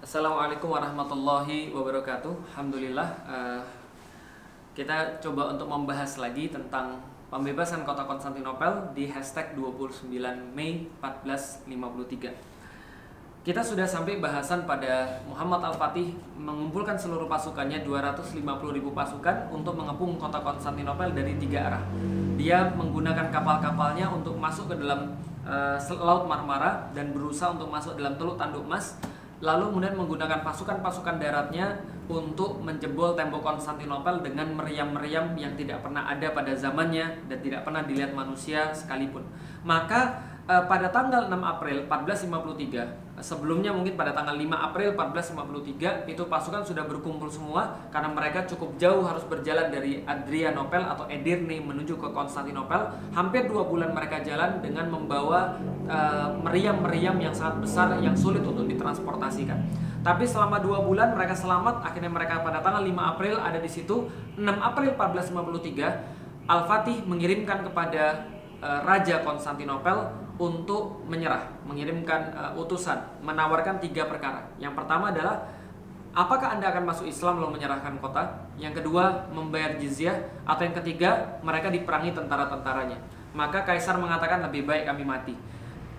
Assalamualaikum warahmatullahi wabarakatuh. Alhamdulillah uh, kita coba untuk membahas lagi tentang pembebasan kota Konstantinopel di hashtag 29 Mei 1453. Kita sudah sampai bahasan pada Muhammad Al-Fatih mengumpulkan seluruh pasukannya 250 ribu pasukan untuk mengepung kota Konstantinopel dari tiga arah. Dia menggunakan kapal-kapalnya untuk masuk ke dalam uh, Laut Marmara dan berusaha untuk masuk dalam Teluk Tanduk Mas lalu kemudian menggunakan pasukan-pasukan daratnya untuk menjebol tembok Konstantinopel dengan meriam-meriam yang tidak pernah ada pada zamannya dan tidak pernah dilihat manusia sekalipun. Maka eh, pada tanggal 6 April 1453 sebelumnya mungkin pada tanggal 5 April 1453 itu pasukan sudah berkumpul semua karena mereka cukup jauh harus berjalan dari Adrianopel atau Edirne menuju ke Konstantinopel. Hampir dua bulan mereka jalan dengan membawa eh, meriam-meriam uh, yang sangat besar yang sulit untuk ditransportasikan. Tapi selama dua bulan mereka selamat akhirnya mereka pada tanggal 5 April ada di situ. 6 April 1453 Al-Fatih mengirimkan kepada uh, Raja Konstantinopel untuk menyerah, mengirimkan uh, utusan, menawarkan tiga perkara. Yang pertama adalah apakah Anda akan masuk Islam lalu menyerahkan kota? Yang kedua, membayar jizyah atau yang ketiga, mereka diperangi tentara-tentaranya. Maka kaisar mengatakan lebih baik kami mati.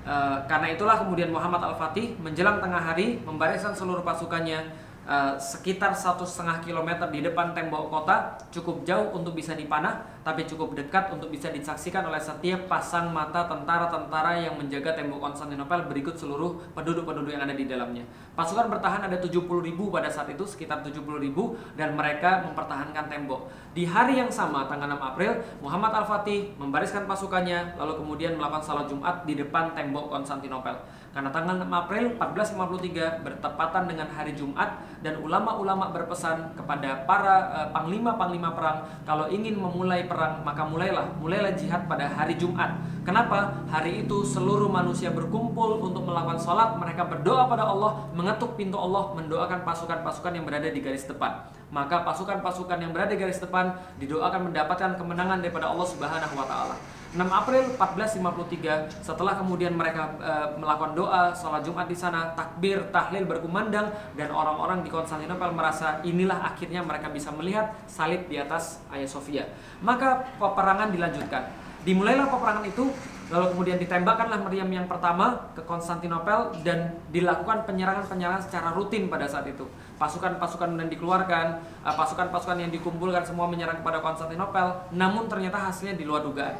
Uh, karena itulah kemudian Muhammad Al-Fatih menjelang tengah hari membariskan seluruh pasukannya uh, sekitar satu setengah kilometer di depan tembok kota cukup jauh untuk bisa dipanah tapi cukup dekat untuk bisa disaksikan oleh setiap pasang mata tentara-tentara yang menjaga tembok Konstantinopel berikut seluruh penduduk-penduduk yang ada di dalamnya. Pasukan bertahan ada 70 ribu pada saat itu, sekitar 70 ribu, dan mereka mempertahankan tembok. Di hari yang sama, tanggal 6 April, Muhammad Al-Fatih membariskan pasukannya, lalu kemudian melakukan salat Jumat di depan tembok Konstantinopel. Karena tanggal 6 April 1453 bertepatan dengan hari Jumat dan ulama-ulama berpesan kepada para eh, panglima-panglima perang kalau ingin memulai perang, maka mulailah, mulailah jihad pada hari Jumat. Kenapa? Hari itu seluruh manusia berkumpul untuk melakukan sholat, mereka berdoa pada Allah, mengetuk pintu Allah, mendoakan pasukan-pasukan yang berada di garis depan. Maka pasukan-pasukan yang berada di garis depan didoakan mendapatkan kemenangan daripada Allah Subhanahu wa taala. 6 April 1453 setelah kemudian mereka e, melakukan doa sholat Jumat di sana takbir tahlil berkumandang dan orang-orang di Konstantinopel merasa inilah akhirnya mereka bisa melihat salib di atas Hagia Sophia maka peperangan dilanjutkan dimulailah peperangan itu lalu kemudian ditembakkanlah meriam yang pertama ke Konstantinopel dan dilakukan penyerangan-penyerangan secara rutin pada saat itu. Pasukan-pasukan dan dikeluarkan eh, pasukan-pasukan yang dikumpulkan semua menyerang kepada Konstantinopel namun ternyata hasilnya di luar dugaan.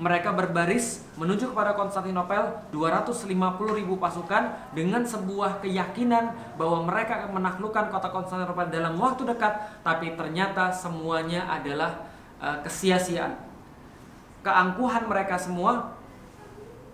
Mereka berbaris menuju kepada Konstantinopel 250 ribu pasukan dengan sebuah keyakinan bahwa mereka akan menaklukkan kota Konstantinopel dalam waktu dekat tapi ternyata semuanya adalah uh, kesia-siaan. Keangkuhan mereka semua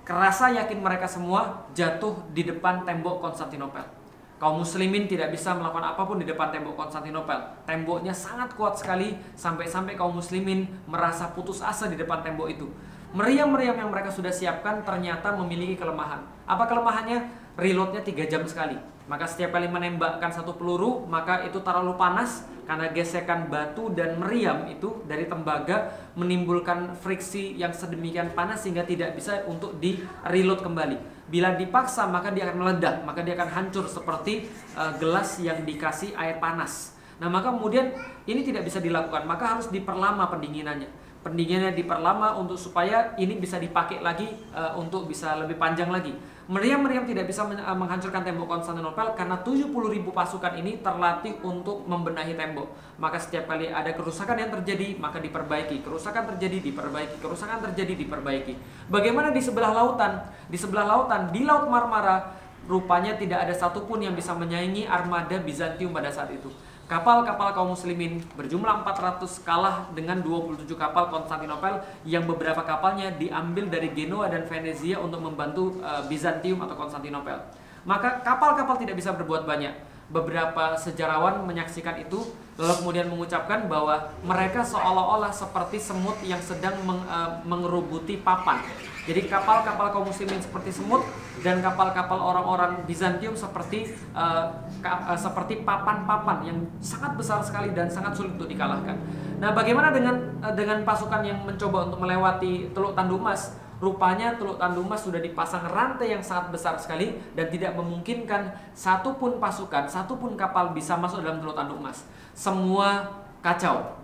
kerasa yakin mereka semua jatuh di depan tembok Konstantinopel Kaum muslimin tidak bisa melakukan apa pun di depan tembok Konstantinopel. Temboknya sangat kuat sekali sampai-sampai kaum muslimin merasa putus asa di depan tembok itu. Meriam-meriam yang mereka sudah siapkan ternyata memiliki kelemahan. Apa kelemahannya? Reloadnya 3 jam sekali. Maka setiap kali menembakkan satu peluru, maka itu terlalu panas karena gesekan batu dan meriam itu dari tembaga menimbulkan friksi yang sedemikian panas sehingga tidak bisa untuk di reload kembali. Bila dipaksa maka dia akan meledak, maka dia akan hancur seperti uh, gelas yang dikasih air panas. Nah, maka kemudian ini tidak bisa dilakukan, maka harus diperlama pendinginannya. Pendinginannya diperlama untuk supaya ini bisa dipakai lagi uh, untuk bisa lebih panjang lagi. Meriam-meriam tidak bisa eh, menghancurkan tembok Konstantinopel karena 70 ribu pasukan ini terlatih untuk membenahi tembok. Maka setiap kali ada kerusakan yang terjadi, maka diperbaiki. Kerusakan terjadi, diperbaiki. Kerusakan terjadi, diperbaiki. Bagaimana di sebelah lautan? Di sebelah lautan, di Laut Marmara, rupanya tidak ada satupun yang bisa menyaingi armada Bizantium pada saat itu. Kapal-kapal kaum muslimin berjumlah 400 kalah dengan 27 kapal Konstantinopel yang beberapa kapalnya diambil dari Genoa dan Venezia untuk membantu uh, Bizantium atau Konstantinopel. Maka kapal-kapal tidak bisa berbuat banyak. Beberapa sejarawan menyaksikan itu lalu kemudian mengucapkan bahwa mereka seolah-olah seperti semut yang sedang meng, uh, mengerubuti papan. Jadi kapal-kapal kaum muslimin seperti semut dan kapal-kapal orang-orang Bizantium seperti uh, ka, uh, seperti papan-papan yang sangat besar sekali dan sangat sulit untuk dikalahkan. Nah, bagaimana dengan uh, dengan pasukan yang mencoba untuk melewati Teluk Tandumas? Rupanya Teluk Tandung Mas sudah dipasang rantai yang sangat besar sekali dan tidak memungkinkan satupun pasukan, satupun kapal bisa masuk dalam Teluk Tandung Mas. Semua kacau.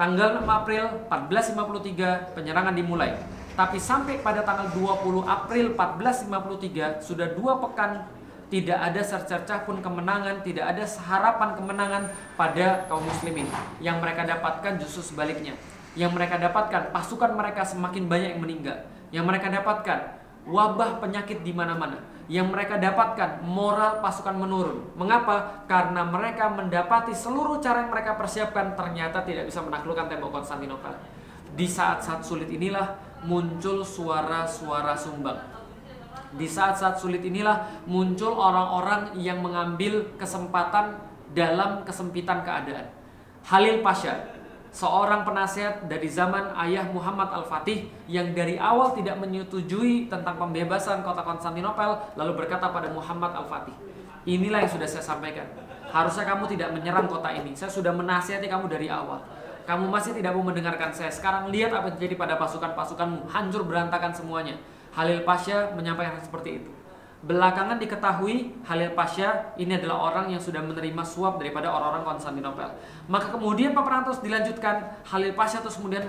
Tanggal 6 April 1453 penyerangan dimulai. Tapi sampai pada tanggal 20 April 1453 sudah dua pekan tidak ada secercah pun kemenangan, tidak ada harapan kemenangan pada kaum muslimin. Yang mereka dapatkan justru sebaliknya. Yang mereka dapatkan pasukan mereka semakin banyak yang meninggal. Yang mereka dapatkan wabah penyakit di mana-mana. Yang mereka dapatkan moral pasukan menurun. Mengapa? Karena mereka mendapati seluruh cara yang mereka persiapkan ternyata tidak bisa menaklukkan tembok Konstantinopel. Di saat-saat sulit inilah muncul suara-suara sumbang di saat-saat sulit inilah muncul orang-orang yang mengambil kesempatan dalam kesempitan keadaan. Halil Pasha, seorang penasehat dari zaman ayah Muhammad Al-Fatih yang dari awal tidak menyetujui tentang pembebasan kota Konstantinopel lalu berkata pada Muhammad Al-Fatih, inilah yang sudah saya sampaikan. Harusnya kamu tidak menyerang kota ini. Saya sudah menasihati kamu dari awal. Kamu masih tidak mau mendengarkan saya. Sekarang lihat apa yang terjadi pada pasukan-pasukanmu. Hancur berantakan semuanya. Halil Pasha menyampaikan seperti itu. Belakangan diketahui Halil Pasha ini adalah orang yang sudah menerima suap daripada orang-orang Konstantinopel. Maka kemudian peperangan terus dilanjutkan. Halil Pasha terus kemudian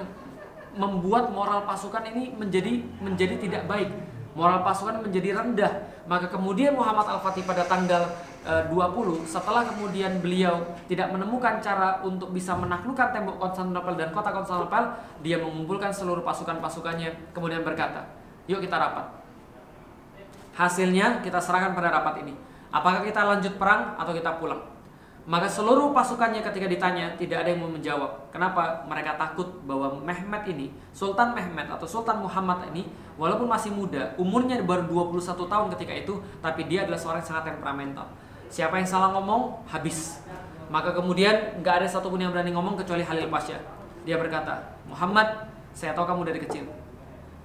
membuat moral pasukan ini menjadi menjadi tidak baik. Moral pasukan menjadi rendah. Maka kemudian Muhammad Al-Fatih pada tanggal 20 eh, setelah kemudian beliau tidak menemukan cara untuk bisa menaklukkan tembok Konstantinopel dan kota Konstantinopel, dia mengumpulkan seluruh pasukan-pasukannya kemudian berkata, Yuk kita rapat. Hasilnya kita serahkan pada rapat ini. Apakah kita lanjut perang atau kita pulang? Maka seluruh pasukannya ketika ditanya tidak ada yang mau menjawab. Kenapa? Mereka takut bahwa Mehmet ini, Sultan Mehmet atau Sultan Muhammad ini walaupun masih muda, umurnya baru 21 tahun ketika itu, tapi dia adalah seorang yang sangat temperamental. Siapa yang salah ngomong, habis. Maka kemudian nggak ada satupun yang berani ngomong kecuali Halil Pasha. Dia berkata, Muhammad, saya tahu kamu dari kecil.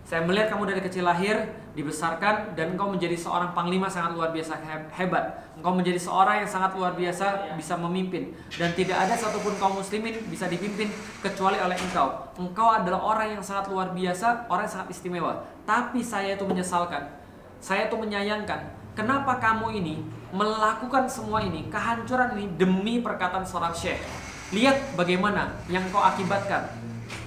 Saya melihat kamu dari kecil lahir, dibesarkan, dan engkau menjadi seorang panglima sangat luar biasa hebat. Engkau menjadi seorang yang sangat luar biasa bisa memimpin. Dan tidak ada satupun kaum muslimin bisa dipimpin kecuali oleh engkau. Engkau adalah orang yang sangat luar biasa, orang yang sangat istimewa. Tapi saya itu menyesalkan. Saya itu menyayangkan. Kenapa kamu ini melakukan semua ini, kehancuran ini demi perkataan seorang syekh. Lihat bagaimana yang kau akibatkan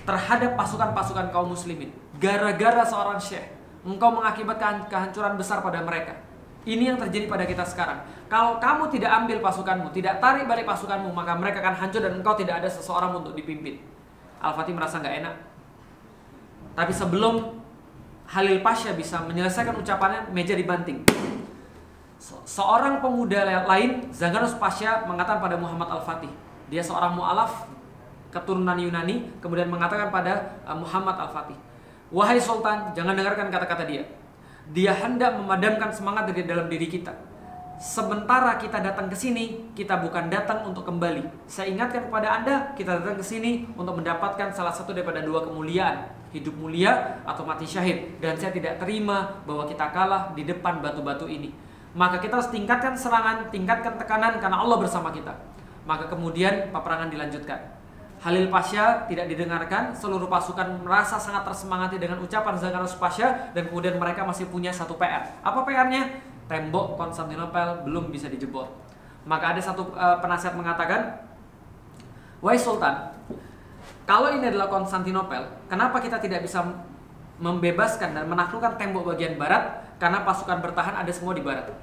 terhadap pasukan-pasukan kaum muslimin Gara-gara seorang syekh, engkau mengakibatkan kehancuran besar pada mereka. Ini yang terjadi pada kita sekarang. Kalau kamu tidak ambil pasukanmu, tidak tarik balik pasukanmu, maka mereka akan hancur dan engkau tidak ada seseorang untuk dipimpin. Al-Fatih merasa nggak enak. Tapi sebelum Halil Pasha bisa menyelesaikan ucapannya, meja dibanting. Seorang pemuda lain, Zagros Pasha, mengatakan pada Muhammad Al-Fatih. Dia seorang mu'alaf, keturunan Yunani, kemudian mengatakan pada uh, Muhammad Al-Fatih Wahai Sultan, jangan dengarkan kata-kata dia. Dia hendak memadamkan semangat dari dalam diri kita. Sementara kita datang ke sini, kita bukan datang untuk kembali. Saya ingatkan kepada Anda, kita datang ke sini untuk mendapatkan salah satu daripada dua kemuliaan, hidup mulia atau mati syahid. Dan saya tidak terima bahwa kita kalah di depan batu-batu ini. Maka kita harus tingkatkan serangan, tingkatkan tekanan karena Allah bersama kita. Maka kemudian peperangan dilanjutkan. Halil Pasha tidak didengarkan, seluruh pasukan merasa sangat tersemangati dengan ucapan Zakaros Pasha dan kemudian mereka masih punya satu PR. Apa PR-nya? Tembok Konstantinopel belum bisa dijebol. Maka ada satu uh, penasihat mengatakan, "Wahai Sultan, kalau ini adalah Konstantinopel, kenapa kita tidak bisa membebaskan dan menaklukkan tembok bagian barat karena pasukan bertahan ada semua di barat?"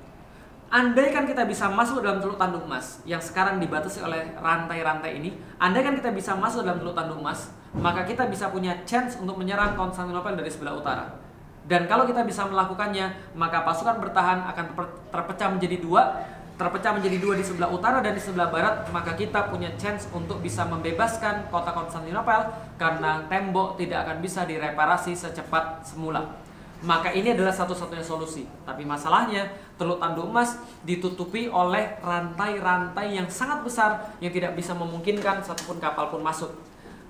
Andai kan kita bisa masuk dalam teluk tanduk emas yang sekarang dibatasi oleh rantai-rantai ini, andai kan kita bisa masuk dalam teluk tanduk emas, maka kita bisa punya chance untuk menyerang Konstantinopel dari sebelah utara. Dan kalau kita bisa melakukannya, maka pasukan bertahan akan terpecah menjadi dua, terpecah menjadi dua di sebelah utara dan di sebelah barat, maka kita punya chance untuk bisa membebaskan kota Konstantinopel karena tembok tidak akan bisa direparasi secepat semula. Maka ini adalah satu-satunya solusi. Tapi masalahnya Teluk Tanduk Emas ditutupi oleh rantai-rantai yang sangat besar yang tidak bisa memungkinkan satupun kapal pun masuk.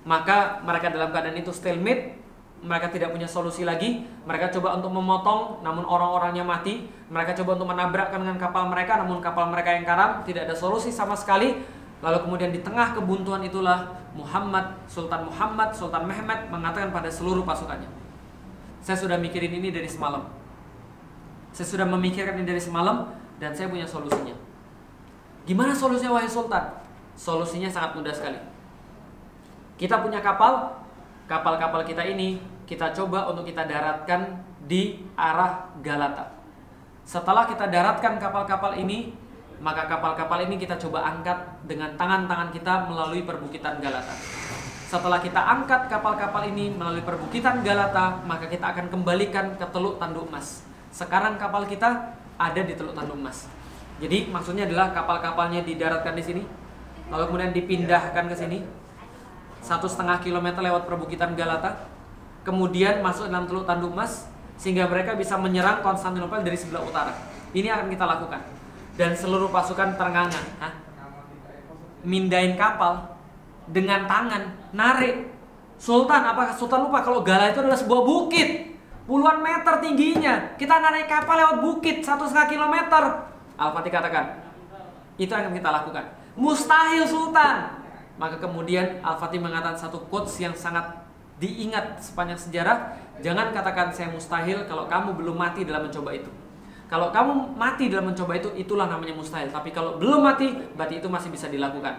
Maka mereka dalam keadaan itu stalemate, mereka tidak punya solusi lagi. Mereka coba untuk memotong, namun orang-orangnya mati. Mereka coba untuk menabrakkan dengan kapal mereka, namun kapal mereka yang karam. Tidak ada solusi sama sekali. Lalu kemudian di tengah kebuntuan itulah Muhammad, Sultan Muhammad, Sultan Mehmet mengatakan pada seluruh pasukannya, Saya sudah mikirin ini dari semalam. Saya sudah memikirkan ini dari semalam dan saya punya solusinya. Gimana solusinya wahai sultan? Solusinya sangat mudah sekali. Kita punya kapal, kapal-kapal kita ini kita coba untuk kita daratkan di arah Galata. Setelah kita daratkan kapal-kapal ini, maka kapal-kapal ini kita coba angkat dengan tangan-tangan kita melalui perbukitan Galata. Setelah kita angkat kapal-kapal ini melalui perbukitan Galata, maka kita akan kembalikan ke Teluk Tanduk Mas. Sekarang kapal kita ada di Teluk Tanduk Mas. Jadi maksudnya adalah kapal-kapalnya didaratkan di sini, lalu kemudian dipindahkan ke sini, satu setengah kilometer lewat perbukitan Galata, kemudian masuk dalam Teluk Tanduk Mas, sehingga mereka bisa menyerang Konstantinopel dari sebelah utara. Ini akan kita lakukan. Dan seluruh pasukan terengangan, Hah? mindain kapal dengan tangan, narik. Sultan, apakah Sultan lupa kalau Gala itu adalah sebuah bukit puluhan meter tingginya. Kita narik kapal lewat bukit satu setengah kilometer. Al-Fatih katakan, itu akan kita lakukan. Mustahil Sultan. Maka kemudian Al-Fatih mengatakan satu quotes yang sangat diingat sepanjang sejarah Jangan katakan saya mustahil kalau kamu belum mati dalam mencoba itu. Kalau kamu mati dalam mencoba itu, itulah namanya mustahil. Tapi kalau belum mati, berarti itu masih bisa dilakukan.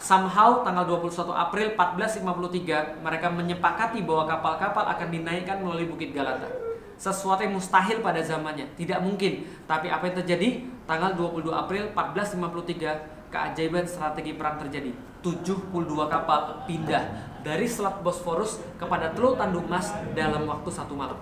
Somehow tanggal 21 April 1453 mereka menyepakati bahwa kapal-kapal akan dinaikkan melalui Bukit Galata. Sesuatu yang mustahil pada zamannya, tidak mungkin. Tapi apa yang terjadi? Tanggal 22 April 1453 keajaiban strategi perang terjadi. 72 kapal pindah dari Selat Bosforus kepada Teluk Tanduk Mas dalam waktu satu malam.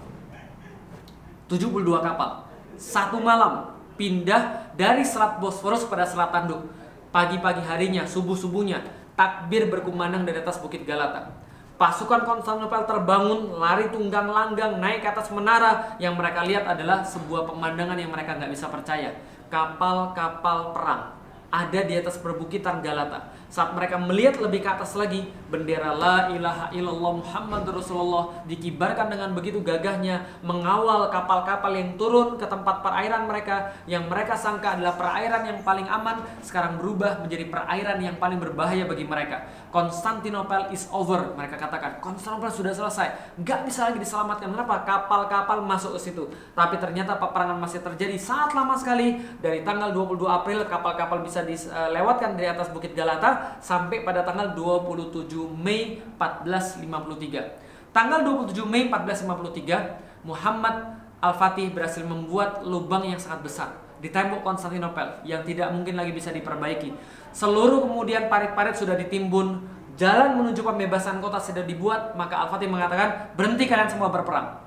72 kapal. Satu malam pindah dari Selat Bosforus pada Selat Tanduk. Pagi-pagi harinya, subuh-subuhnya, takbir berkumandang dari atas Bukit Galata. Pasukan Konstantinopel terbangun, lari tunggang langgang, naik ke atas menara. Yang mereka lihat adalah sebuah pemandangan yang mereka nggak bisa percaya. Kapal-kapal perang ada di atas perbukitan Galata. Saat mereka melihat lebih ke atas lagi, bendera La ilaha illallah Muhammad Rasulullah dikibarkan dengan begitu gagahnya mengawal kapal-kapal yang turun ke tempat perairan mereka yang mereka sangka adalah perairan yang paling aman sekarang berubah menjadi perairan yang paling berbahaya bagi mereka. Konstantinopel is over, mereka katakan. Konstantinopel sudah selesai, nggak bisa lagi diselamatkan. Kenapa? Kapal-kapal masuk ke situ. Tapi ternyata peperangan masih terjadi sangat lama sekali dari tanggal 22 April kapal-kapal bisa dilewatkan dari atas Bukit Galata sampai pada tanggal 27 Mei 1453. Tanggal 27 Mei 1453, Muhammad Al-Fatih berhasil membuat lubang yang sangat besar di tembok Konstantinopel yang tidak mungkin lagi bisa diperbaiki. Seluruh kemudian parit-parit sudah ditimbun, jalan menuju pembebasan kota sudah dibuat, maka Al-Fatih mengatakan, "Berhenti kalian semua berperang.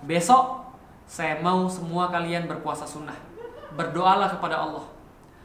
Besok saya mau semua kalian berpuasa sunnah. Berdoalah kepada Allah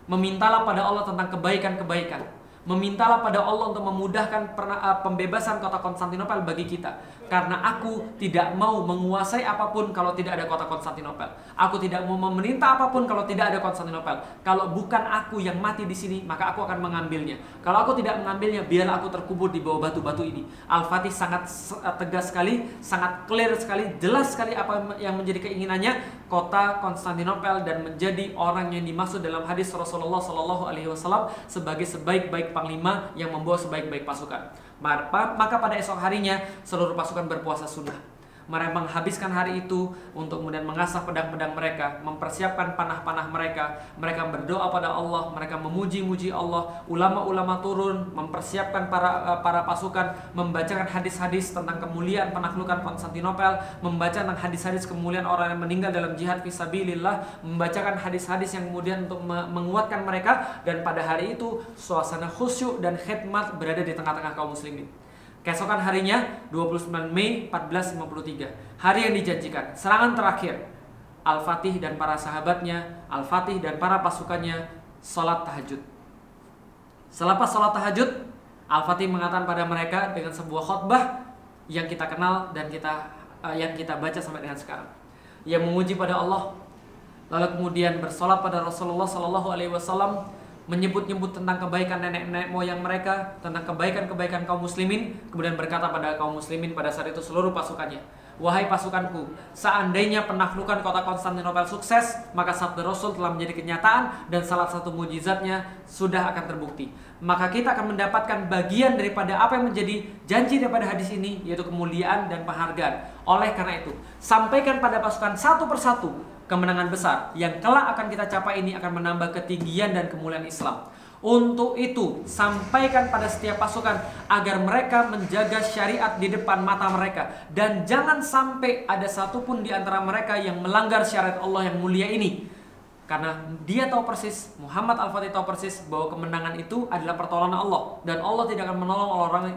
Memintalah pada Allah tentang kebaikan-kebaikan. Memintalah pada Allah untuk memudahkan eh, pembebasan kota Konstantinopel bagi kita. Karena aku tidak mau menguasai apa pun kalau tidak ada kota Konstantinopel. Aku tidak mau memerintah apa pun kalau tidak ada Konstantinopel. Kalau bukan aku yang mati di sini, maka aku akan mengambilnya. Kalau aku tidak mengambilnya, biarlah aku terkubur di bawah batu-batu ini. Al-Fatih sangat eh, tegas sekali, sangat clear sekali, jelas sekali apa yang menjadi keinginannya kota Konstantinopel dan menjadi orang yang dimaksud dalam hadis Rasulullah Shallallahu Alaihi Wasallam sebagai sebaik-baik panglima yang membawa sebaik-baik pasukan. Maka pada esok harinya seluruh pasukan berpuasa sunnah mereka menghabiskan hari itu untuk kemudian mengasah pedang-pedang mereka, mempersiapkan panah-panah mereka. Mereka berdoa pada Allah, mereka memuji-muji Allah. Ulama-ulama turun mempersiapkan para eh, para pasukan, membacakan hadis-hadis tentang kemuliaan penaklukan Konstantinopel, membaca tentang hadis-hadis kemuliaan orang yang meninggal dalam jihad fisabilillah, membacakan hadis-hadis yang kemudian untuk menguatkan mereka dan pada hari itu suasana khusyuk dan khidmat berada di tengah-tengah kaum muslimin. Keesokan harinya 29 Mei 1453 Hari yang dijanjikan. Serangan terakhir Al-Fatih dan para sahabatnya Al-Fatih dan para pasukannya Sholat tahajud. Selepas sholat tahajud Al-Fatih mengatakan pada mereka Dengan sebuah khutbah Yang kita kenal dan kita uh, Yang kita baca sampai dengan sekarang. Yang memuji pada Allah Lalu kemudian bersolat pada Rasulullah Sallallahu Alaihi Wasallam menyebut-nyebut tentang kebaikan nenek-nenek moyang mereka, tentang kebaikan-kebaikan kaum muslimin, kemudian berkata pada kaum muslimin pada saat itu seluruh pasukannya, Wahai pasukanku, seandainya penaklukan kota Konstantinopel sukses, maka sabda Rasul telah menjadi kenyataan dan salah satu mujizatnya sudah akan terbukti. Maka kita akan mendapatkan bagian daripada apa yang menjadi janji daripada hadis ini, yaitu kemuliaan dan penghargaan. Oleh karena itu, sampaikan pada pasukan satu persatu kemenangan besar yang kelak akan kita capai ini akan menambah ketinggian dan kemuliaan Islam. Untuk itu, sampaikan pada setiap pasukan agar mereka menjaga syariat di depan mata mereka dan jangan sampai ada satupun di antara mereka yang melanggar syariat Allah yang mulia ini. Karena dia tahu persis, Muhammad Al-Fatih tahu persis bahwa kemenangan itu adalah pertolongan Allah dan Allah tidak akan menolong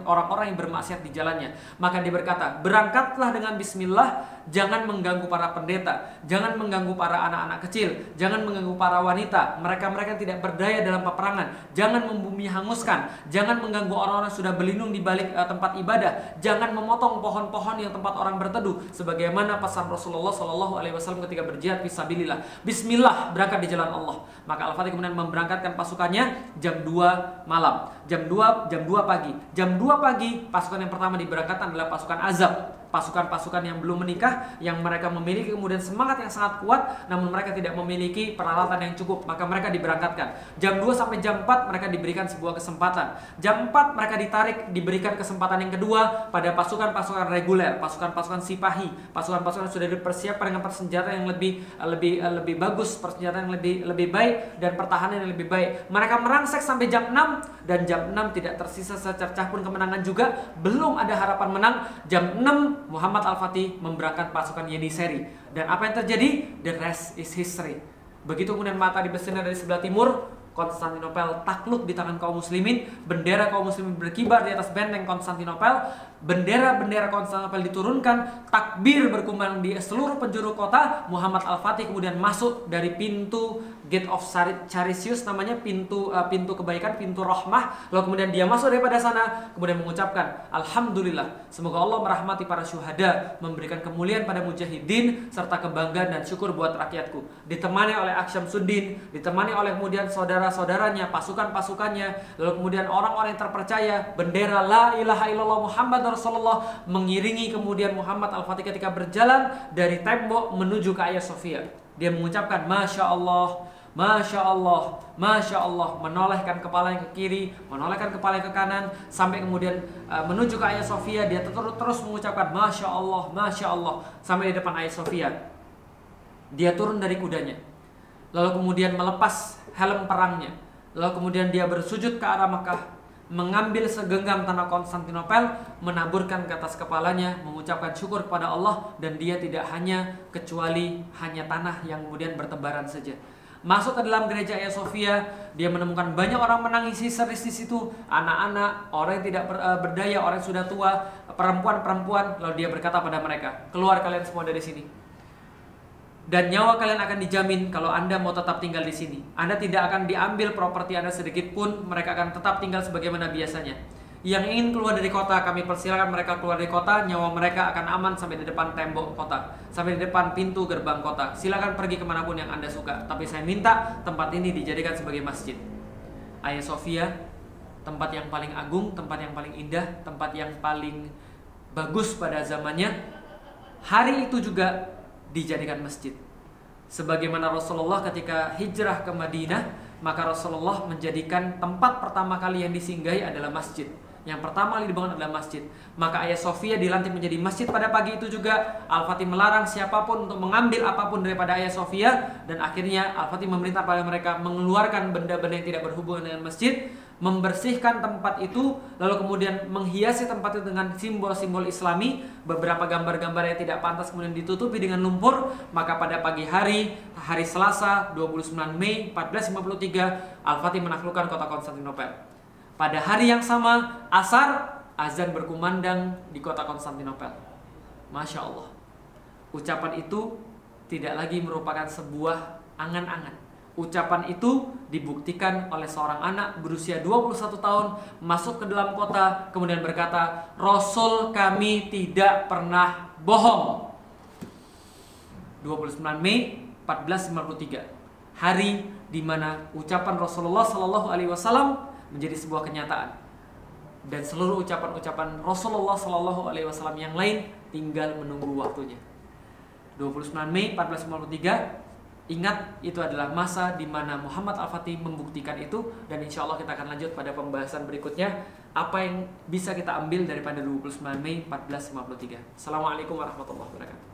orang-orang yang bermaksiat di jalannya. Maka dia berkata, "Berangkatlah dengan bismillah, jangan mengganggu para pendeta, jangan mengganggu para anak-anak kecil, jangan mengganggu para wanita, mereka-mereka tidak berdaya dalam peperangan, jangan membumi hanguskan, jangan mengganggu orang-orang sudah berlindung di balik uh, tempat ibadah, jangan memotong pohon-pohon yang tempat orang berteduh sebagaimana pesan Rasulullah Shallallahu alaihi wasallam ketika berjihad fisabilillah. Bismillah berangkat di jalan Allah. Maka Al-Fatih kemudian memberangkatkan pasukannya jam 2 malam. Jam 2 jam 2 pagi. Jam 2 pagi pasukan yang pertama diberangkatkan adalah pasukan Azab pasukan-pasukan yang belum menikah yang mereka memiliki kemudian semangat yang sangat kuat namun mereka tidak memiliki peralatan yang cukup maka mereka diberangkatkan. Jam 2 sampai jam 4 mereka diberikan sebuah kesempatan. Jam 4 mereka ditarik diberikan kesempatan yang kedua pada pasukan-pasukan reguler pasukan-pasukan sipahi pasukan-pasukan sudah dipersiapkan dengan persenjataan yang lebih lebih lebih bagus persenjataan yang lebih lebih baik dan pertahanan yang lebih baik. Mereka merangsek sampai jam 6 dan jam 6 tidak tersisa secercah pun kemenangan juga. Belum ada harapan menang. Jam 6 Muhammad Al-Fatih memberangkat pasukan Yeniseri. Dan apa yang terjadi? The rest is history. Begitu kemudian mata dibersinar dari sebelah timur, Konstantinopel takluk di tangan kaum muslimin, bendera kaum muslimin berkibar di atas benteng Konstantinopel, bendera-bendera Konstantinopel diturunkan, takbir berkumandang di seluruh penjuru kota, Muhammad Al-Fatih kemudian masuk dari pintu Gate of Charisius namanya pintu uh, pintu kebaikan, pintu rahmah. Lalu kemudian dia masuk daripada sana, kemudian mengucapkan Alhamdulillah, semoga Allah merahmati para syuhada, memberikan kemuliaan pada mujahidin serta kebanggaan dan syukur buat rakyatku. Ditemani oleh Aksyam Sudin, ditemani oleh kemudian saudara-saudaranya, pasukan-pasukannya, lalu kemudian orang-orang yang terpercaya, bendera la ilaha illallah Muhammad Rasulullah mengiringi kemudian Muhammad Al-Fatih ketika berjalan dari tembok menuju ke Ayah Sofia. Dia mengucapkan Masya Allah Masya Allah, Masya Allah Menolehkan kepala yang ke kiri Menolehkan kepala yang ke kanan Sampai kemudian uh, menuju ke Ayah Sofia Dia terus, terus mengucapkan Masya Allah, Masya Allah Sampai di depan Ayah Sofia. Dia turun dari kudanya. Lalu kemudian melepas helm perangnya. Lalu kemudian dia bersujud ke arah Mekah mengambil segenggam tanah Konstantinopel, menaburkan ke atas kepalanya, mengucapkan syukur kepada Allah dan dia tidak hanya kecuali hanya tanah yang kemudian bertebaran saja. Masuk ke dalam gereja Hagia Sophia, dia menemukan banyak orang menangis histeris di situ, anak-anak, orang yang tidak eh, berdaya, orang yang sudah tua, perempuan-perempuan, lalu dia berkata pada mereka, "Keluar kalian semua dari sini." Dan nyawa kalian akan dijamin kalau Anda mau tetap tinggal di sini. Anda tidak akan diambil properti Anda sedikit pun, mereka akan tetap tinggal sebagaimana biasanya. Yang ingin keluar dari kota, kami persilakan mereka keluar dari kota, nyawa mereka akan aman sampai di depan tembok kota, sampai di depan pintu gerbang kota. Silakan pergi ke mana pun yang Anda suka, tapi saya minta tempat ini dijadikan sebagai masjid. Ayah Sofia, tempat yang paling agung, tempat yang paling indah, tempat yang paling bagus pada zamannya. Hari itu juga dijadikan masjid. Sebagaimana Rasulullah ketika hijrah ke Madinah, maka Rasulullah menjadikan tempat pertama kali yang disinggahi adalah masjid. Yang pertama kali dibangun adalah masjid. Maka Ayah Sofia dilantik menjadi masjid pada pagi itu juga. Al-Fatih melarang siapa pun untuk mengambil apa pun daripada Ayah Sofia. Dan akhirnya Al-Fatih memerintah pada mereka mengeluarkan benda-benda yang tidak berhubungan dengan masjid. Membersihkan tempat itu. Lalu kemudian menghiasi tempat itu dengan simbol-simbol islami. Beberapa gambar-gambar yang tidak pantas kemudian ditutupi dengan lumpur. Maka pada pagi hari, hari Selasa 29 Mei 1453, Al-Fatih menaklukkan kota Konstantinopel. Pada hari yang sama, asar, azan berkumandang di kota Konstantinopel. Masya Allah. Ucapan itu tidak lagi merupakan sebuah angan-angan. Ucapan itu dibuktikan oleh seorang anak berusia 21 tahun masuk ke dalam kota kemudian berkata, "Rasul kami tidak pernah bohong." 29 Mei 1453. Hari di mana ucapan Rasulullah Shallallahu alaihi wasallam menjadi sebuah kenyataan dan seluruh ucapan-ucapan Rasulullah Shallallahu Alaihi Wasallam yang lain tinggal menunggu waktunya. 29 Mei 1453 ingat itu adalah masa di mana Muhammad Al-Fatih membuktikan itu dan insya Allah kita akan lanjut pada pembahasan berikutnya apa yang bisa kita ambil daripada 29 Mei 1453. Assalamualaikum warahmatullahi wabarakatuh.